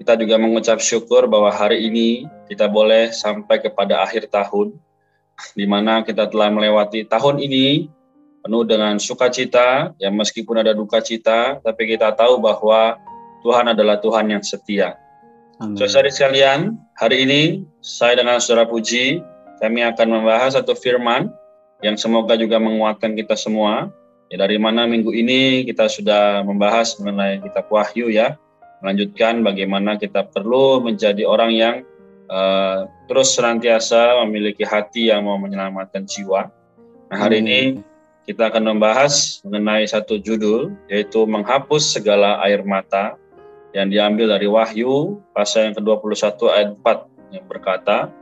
Kita juga mengucap syukur bahwa hari ini kita boleh sampai kepada akhir tahun, di mana kita telah melewati tahun ini penuh dengan sukacita, ya meskipun ada duka cita, tapi kita tahu bahwa Tuhan adalah Tuhan yang setia. Saudara sekalian, hari ini saya dengan saudara Puji, kami akan membahas satu firman yang semoga juga menguatkan kita semua. Ya, dari mana minggu ini kita sudah membahas mengenai kitab Wahyu ya, melanjutkan bagaimana kita perlu menjadi orang yang uh, terus senantiasa memiliki hati yang mau menyelamatkan jiwa. Nah, hari hmm. ini kita akan membahas mengenai satu judul yaitu menghapus segala air mata yang diambil dari Wahyu pasal yang ke-21 ayat 4 yang berkata,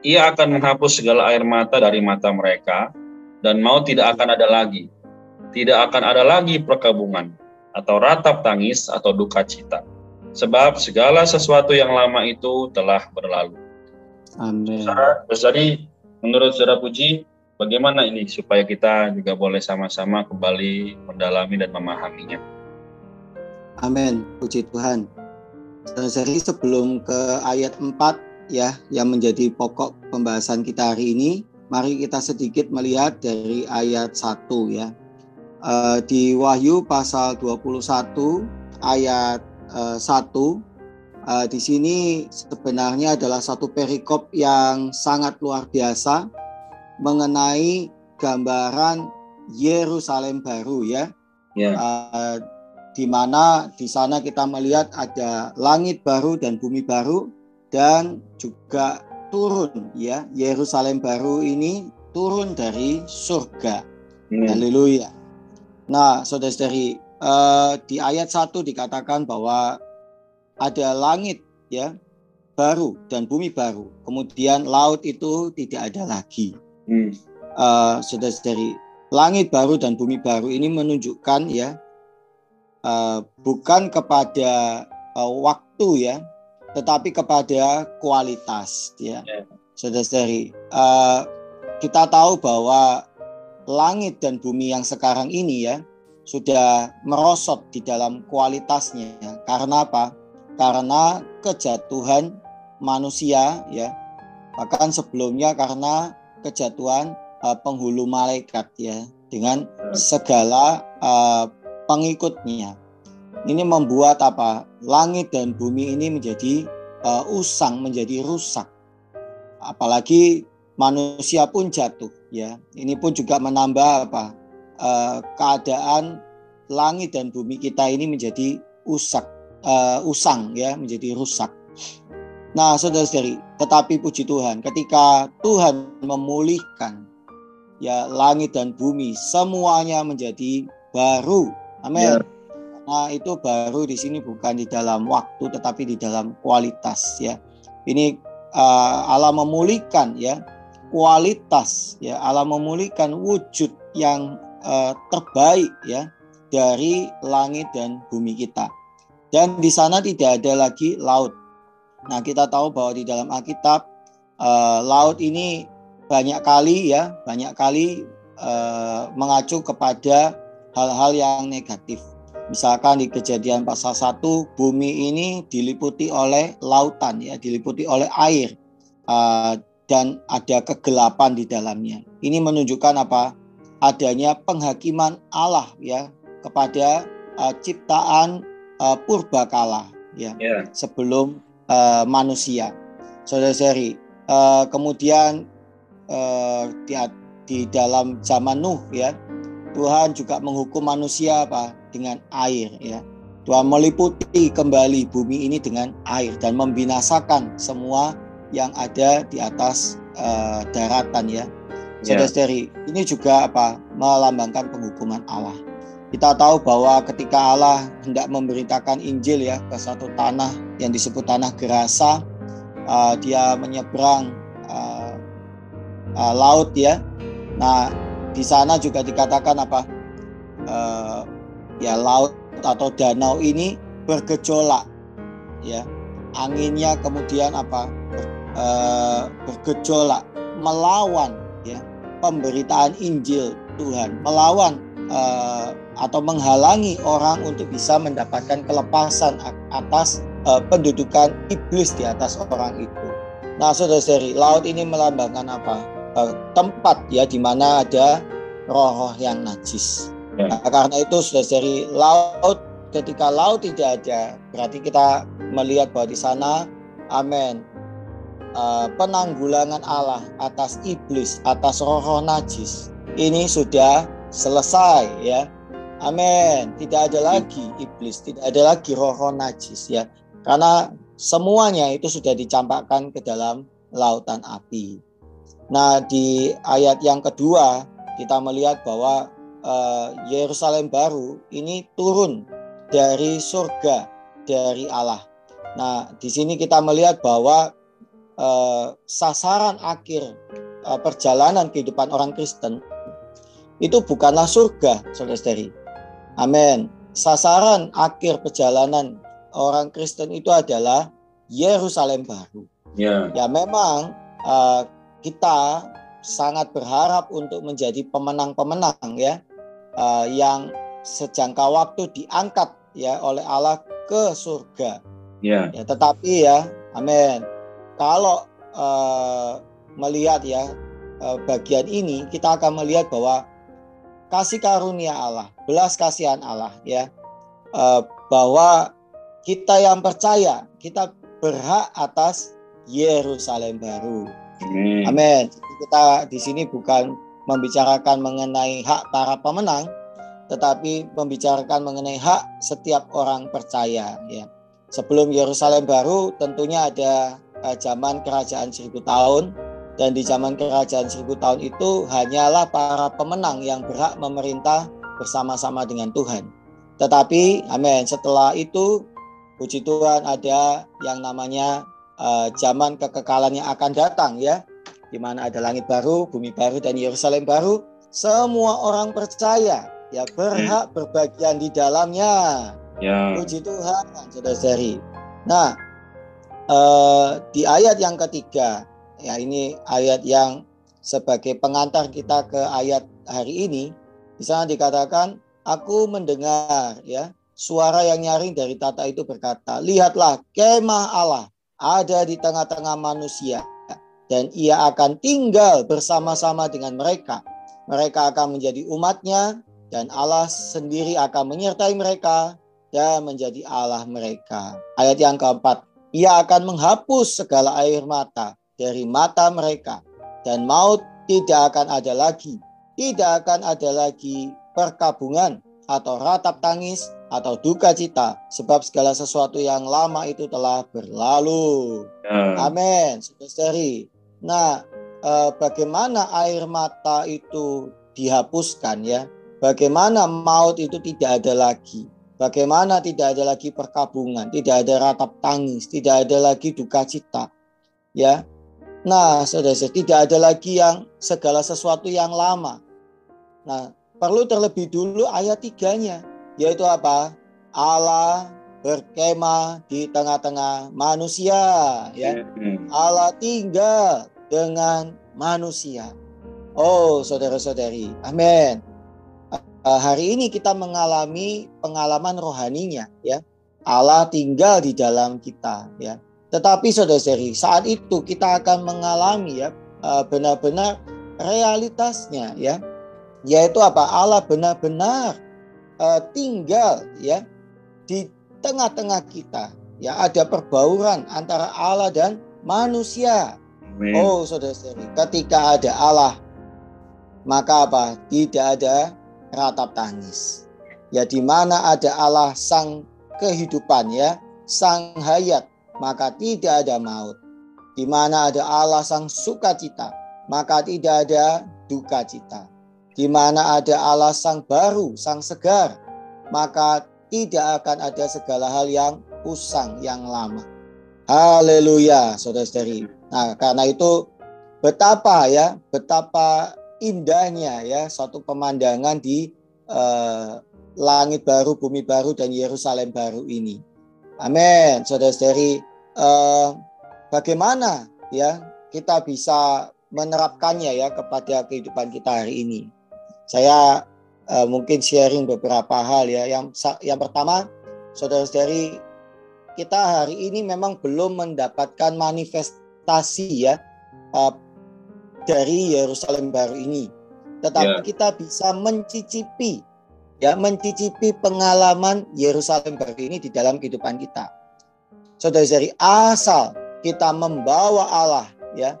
ia akan menghapus segala air mata dari mata mereka dan mau tidak akan ada lagi. Tidak akan ada lagi perkabungan atau ratap tangis atau duka cita sebab segala sesuatu yang lama itu telah berlalu. Amin. Jadi menurut Saudara Puji, bagaimana ini supaya kita juga boleh sama-sama kembali mendalami dan memahaminya? Amin, puji Tuhan. Jadi sebelum ke ayat 4 ya yang menjadi pokok pembahasan kita hari ini, mari kita sedikit melihat dari ayat 1 ya. Uh, di Wahyu pasal 21 ayat uh, satu uh, di sini sebenarnya adalah satu perikop yang sangat luar biasa mengenai gambaran Yerusalem baru ya. Yeah. Ya. Uh, di mana di sana kita melihat ada langit baru dan bumi baru dan juga turun ya Yerusalem baru ini turun dari surga. Hmm. Haleluya. Nah, saudara-saudari, uh, di ayat 1 dikatakan bahwa ada langit ya baru dan bumi baru. Kemudian laut itu tidak ada lagi. Hmm. Uh, saudara-saudari, langit baru dan bumi baru ini menunjukkan ya uh, bukan kepada uh, waktu ya, tetapi kepada kualitas ya. Yeah. Saudara-saudari, uh, kita tahu bahwa langit dan bumi yang sekarang ini ya sudah merosot di dalam kualitasnya. Karena apa? Karena kejatuhan manusia ya. Bahkan sebelumnya karena kejatuhan uh, penghulu malaikat ya dengan segala uh, pengikutnya. Ini membuat apa? Langit dan bumi ini menjadi uh, usang, menjadi rusak. Apalagi manusia pun jatuh ya. Ini pun juga menambah apa? Uh, keadaan langit dan bumi kita ini menjadi usak uh, usang ya menjadi rusak. Nah, saudara-saudari, tetapi puji Tuhan, ketika Tuhan memulihkan ya langit dan bumi semuanya menjadi baru. Amin. Ya. Nah, itu baru di sini bukan di dalam waktu tetapi di dalam kualitas ya. Ini uh, Allah memulihkan ya kualitas ya Allah memulihkan wujud yang uh, terbaik ya dari langit dan bumi kita. Dan di sana tidak ada lagi laut. Nah, kita tahu bahwa di dalam Alkitab uh, laut ini banyak kali ya, banyak kali uh, mengacu kepada hal-hal yang negatif. Misalkan di kejadian pasal 1, bumi ini diliputi oleh lautan ya, diliputi oleh air. Uh, dan ada kegelapan di dalamnya. Ini menunjukkan apa? Adanya penghakiman Allah ya kepada uh, ciptaan uh, purbakala ya yeah. sebelum uh, manusia. Saudara-saudari, uh, kemudian uh, di, di dalam zaman Nuh ya Tuhan juga menghukum manusia apa dengan air ya. Tuhan meliputi kembali bumi ini dengan air dan membinasakan semua yang ada di atas uh, daratan ya saudara-saudari, yeah. ini juga apa? melambangkan penghukuman Allah. Kita tahu bahwa ketika Allah hendak memberitakan Injil ya ke satu tanah yang disebut tanah Gerasa, uh, dia menyeberang uh, uh, laut ya. Nah, di sana juga dikatakan apa? Uh, ya laut atau danau ini bergejolak ya. Anginnya kemudian apa? Uh, bergejolak melawan ya pemberitaan Injil Tuhan, melawan uh, atau menghalangi orang untuk bisa mendapatkan kelepasan atas uh, pendudukan iblis di atas orang itu. Nah, saudara-saudari, laut ini melambangkan apa? Uh, tempat ya di mana ada roh-roh yang najis. Ya. Nah, karena itu, saudara-saudari, laut ketika laut tidak ada, berarti kita melihat bahwa di sana, amin, uh, penanggulangan Allah atas iblis, atas roh-roh najis ini sudah selesai ya. Amin. Tidak ada lagi iblis, tidak ada lagi roh-roh najis ya. Karena semuanya itu sudah dicampakkan ke dalam lautan api. Nah, di ayat yang kedua kita melihat bahwa uh, Yerusalem baru ini turun dari surga dari Allah. Nah, di sini kita melihat bahwa uh, sasaran akhir uh, perjalanan kehidupan orang Kristen itu bukanlah surga, saudara-saudari. Amin. Sasaran akhir perjalanan orang Kristen itu adalah Yerusalem baru. Ya, ya memang uh, kita sangat berharap untuk menjadi pemenang-pemenang ya uh, yang sejangka waktu diangkat ya oleh Allah ke surga. Ya. ya tetapi ya, amin. Kalau uh, melihat ya uh, bagian ini, kita akan melihat bahwa kasih karunia Allah, belas kasihan Allah ya, uh, bahwa kita yang percaya, kita berhak atas Yerusalem baru. Amin. Kita di sini bukan membicarakan mengenai hak para pemenang, tetapi membicarakan mengenai hak setiap orang percaya. Ya. Sebelum Yerusalem baru, tentunya ada uh, zaman kerajaan seribu tahun, dan di zaman kerajaan seribu tahun itu hanyalah para pemenang yang berhak memerintah bersama-sama dengan Tuhan. Tetapi, amin, setelah itu Puji Tuhan ada yang namanya uh, zaman kekekalan yang akan datang ya. Di mana ada langit baru, bumi baru dan Yerusalem baru. Semua orang percaya ya berhak hmm. berbagian di dalamnya. Ya. Puji Tuhan, saudara-saudari. Nah, uh, di ayat yang ketiga, ya ini ayat yang sebagai pengantar kita ke ayat hari ini, di dikatakan, aku mendengar ya Suara yang nyaring dari tata itu berkata, Lihatlah kemah Allah ada di tengah-tengah manusia dan ia akan tinggal bersama-sama dengan mereka. Mereka akan menjadi umatnya dan Allah sendiri akan menyertai mereka dan menjadi Allah mereka. Ayat yang keempat, ia akan menghapus segala air mata dari mata mereka dan maut tidak akan ada lagi. Tidak akan ada lagi perkabungan atau ratap tangis atau duka cita sebab segala sesuatu yang lama itu telah berlalu. Ya. Amin. Saudari. Nah, eh, bagaimana air mata itu dihapuskan ya? Bagaimana maut itu tidak ada lagi? Bagaimana tidak ada lagi perkabungan, tidak ada ratap tangis, tidak ada lagi duka cita. Ya. Nah, saudara, tidak ada lagi yang segala sesuatu yang lama. Nah, perlu terlebih dulu ayat tiganya yaitu apa? Allah berkemah di tengah-tengah manusia ya. Hmm. Allah tinggal dengan manusia. Oh, saudara-saudari. Amin. Uh, hari ini kita mengalami pengalaman rohaninya ya. Allah tinggal di dalam kita ya. Tetapi saudara-saudari, saat itu kita akan mengalami ya uh, benar-benar realitasnya ya. Yaitu apa? Allah benar-benar uh, tinggal ya di tengah-tengah kita. Ya ada perbauran antara Allah dan manusia. Amen. Oh saudara-saudari, ketika ada Allah, maka apa? Tidak ada ratap tangis. Ya di mana ada Allah sang kehidupan ya, sang hayat, maka tidak ada maut. Di mana ada Allah sang sukacita, maka tidak ada duka cita di mana ada Allah sang baru, sang segar, maka tidak akan ada segala hal yang usang, yang lama. Haleluya, saudara-saudari. Nah, karena itu betapa ya, betapa indahnya ya satu pemandangan di uh, langit baru, bumi baru dan Yerusalem baru ini. Amin, saudara-saudari. Uh, bagaimana ya kita bisa menerapkannya ya kepada kehidupan kita hari ini? Saya uh, mungkin sharing beberapa hal ya. Yang yang pertama, saudara-saudari kita hari ini memang belum mendapatkan manifestasi ya uh, dari Yerusalem baru ini. Tetapi yeah. kita bisa mencicipi ya mencicipi pengalaman Yerusalem baru ini di dalam kehidupan kita. Saudara-saudari, asal kita membawa Allah ya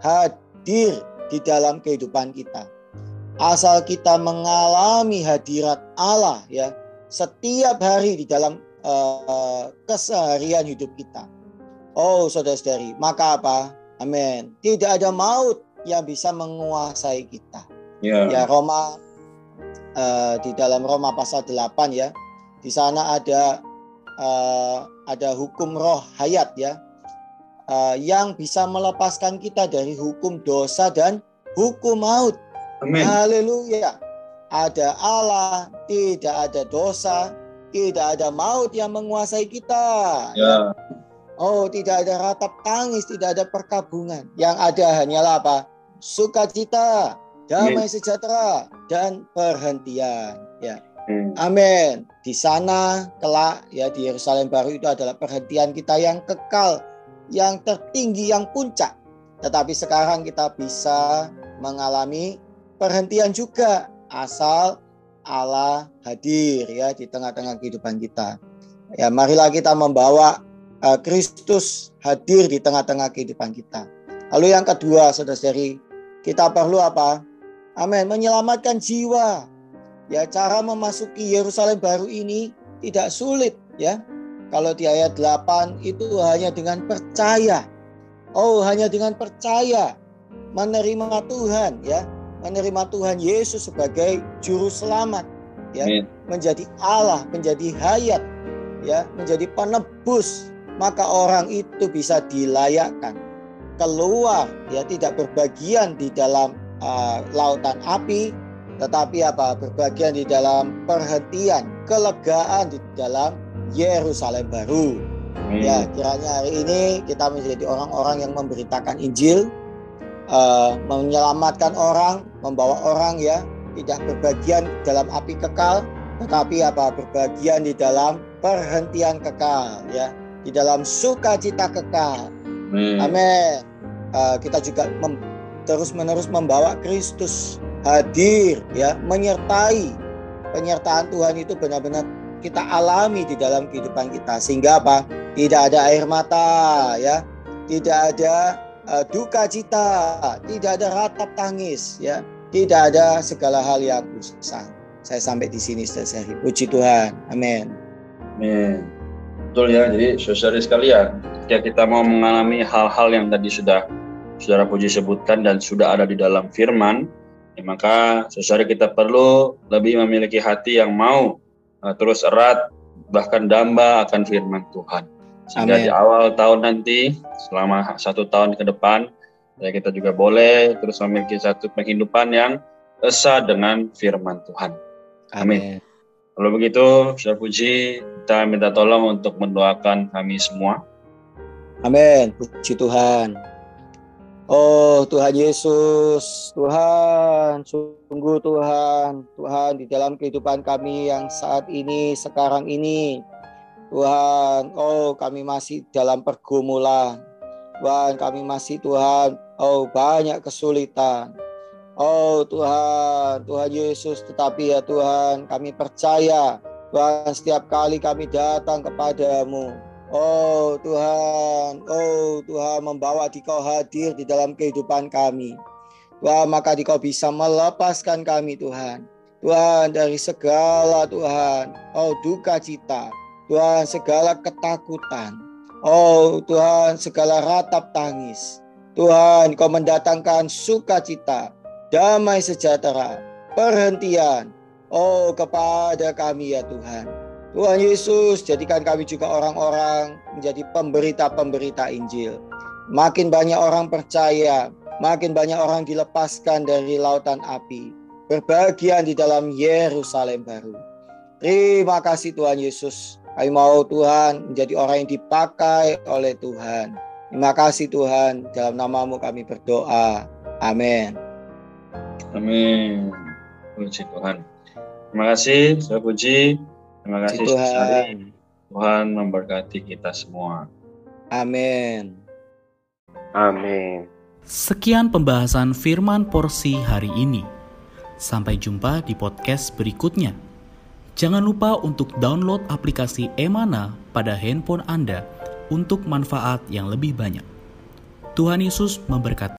hadir di dalam kehidupan kita. Asal kita mengalami hadirat Allah ya setiap hari di dalam uh, keseharian hidup kita. Oh, saudara-saudari, maka apa? Amin. Tidak ada maut yang bisa menguasai kita. Yeah. Ya Roma uh, di dalam Roma pasal 8 ya. Di sana ada uh, ada hukum roh hayat ya. Uh, yang bisa melepaskan kita dari hukum dosa dan hukum maut. Amin. Haleluya. Ada Allah, tidak ada dosa, tidak ada maut yang menguasai kita. Ya. Oh, tidak ada ratap tangis, tidak ada perkabungan. Yang ada hanyalah apa? Sukacita, damai sejahtera dan perhentian. Ya. Hmm. Amin. Di sana kelak ya di Yerusalem baru itu adalah perhentian kita yang kekal, yang tertinggi, yang puncak. Tetapi sekarang kita bisa mengalami perhentian juga asal Allah hadir ya di tengah-tengah kehidupan kita. Ya, marilah kita membawa uh, Kristus hadir di tengah-tengah kehidupan kita. Lalu yang kedua, saudara-saudari, kita perlu apa? Amin, menyelamatkan jiwa. Ya, cara memasuki Yerusalem baru ini tidak sulit ya. Kalau di ayat 8 itu hanya dengan percaya. Oh, hanya dengan percaya menerima Tuhan ya menerima Tuhan Yesus sebagai juru selamat ya Amen. menjadi Allah menjadi hayat ya menjadi penebus maka orang itu bisa dilayakkan keluar ya tidak berbagian di dalam uh, lautan api tetapi apa berbagian di dalam perhentian kelegaan di dalam Yerusalem baru Amen. ya kiranya hari ini kita menjadi orang-orang yang memberitakan Injil uh, menyelamatkan orang, membawa orang ya tidak berbagian dalam api kekal, tetapi apa berbagian di dalam perhentian kekal ya, di dalam sukacita kekal. Amin. Uh, kita juga mem terus menerus membawa Kristus hadir ya, menyertai penyertaan Tuhan itu benar-benar kita alami di dalam kehidupan kita sehingga apa? Tidak ada air mata ya, tidak ada uh, duka cita, tidak ada ratap tangis, ya, tidak ada segala hal yang usang. Saya sampai di sini selesai. Puji Tuhan, amin. Amin. Betul ya, jadi saudara sekalian, ketika kita mau mengalami hal-hal yang tadi sudah saudara Puji sebutkan dan sudah ada di dalam firman, ya maka saudara kita perlu lebih memiliki hati yang mau uh, terus erat bahkan damba akan firman Tuhan. Sehingga Amen. di awal tahun nanti, selama satu tahun ke depan, ya kita juga boleh terus memiliki satu penghidupan yang esa dengan firman Tuhan. Amin. Kalau begitu, saya puji, kita minta tolong untuk mendoakan kami semua. Amin. Puji Tuhan. Oh Tuhan Yesus, Tuhan, sungguh Tuhan, Tuhan di dalam kehidupan kami yang saat ini, sekarang ini, Tuhan, oh kami masih dalam pergumulan. Tuhan, kami masih Tuhan, oh banyak kesulitan. Oh Tuhan, Tuhan Yesus, tetapi ya Tuhan, kami percaya Tuhan setiap kali kami datang kepadamu. Oh Tuhan, oh Tuhan membawa Dikau hadir di dalam kehidupan kami. Tuhan, maka Dikau bisa melepaskan kami Tuhan. Tuhan dari segala Tuhan, oh duka cita, Tuhan segala ketakutan. Oh Tuhan segala ratap tangis. Tuhan kau mendatangkan sukacita, damai sejahtera, perhentian. Oh kepada kami ya Tuhan. Tuhan Yesus, jadikan kami juga orang-orang menjadi pemberita-pemberita Injil. Makin banyak orang percaya, makin banyak orang dilepaskan dari lautan api. Berbahagia di dalam Yerusalem baru. Terima kasih Tuhan Yesus. Kami mau Tuhan menjadi orang yang dipakai oleh Tuhan. Terima kasih Tuhan. Dalam namamu kami berdoa. Amin. Amin. Puji Tuhan. Terima kasih, saya puji. Terima kasih Tuhan. Tuhan memberkati kita semua. Amin. Amin. Sekian pembahasan firman porsi hari ini. Sampai jumpa di podcast berikutnya. Jangan lupa untuk download aplikasi Emana pada handphone Anda untuk manfaat yang lebih banyak. Tuhan Yesus memberkati.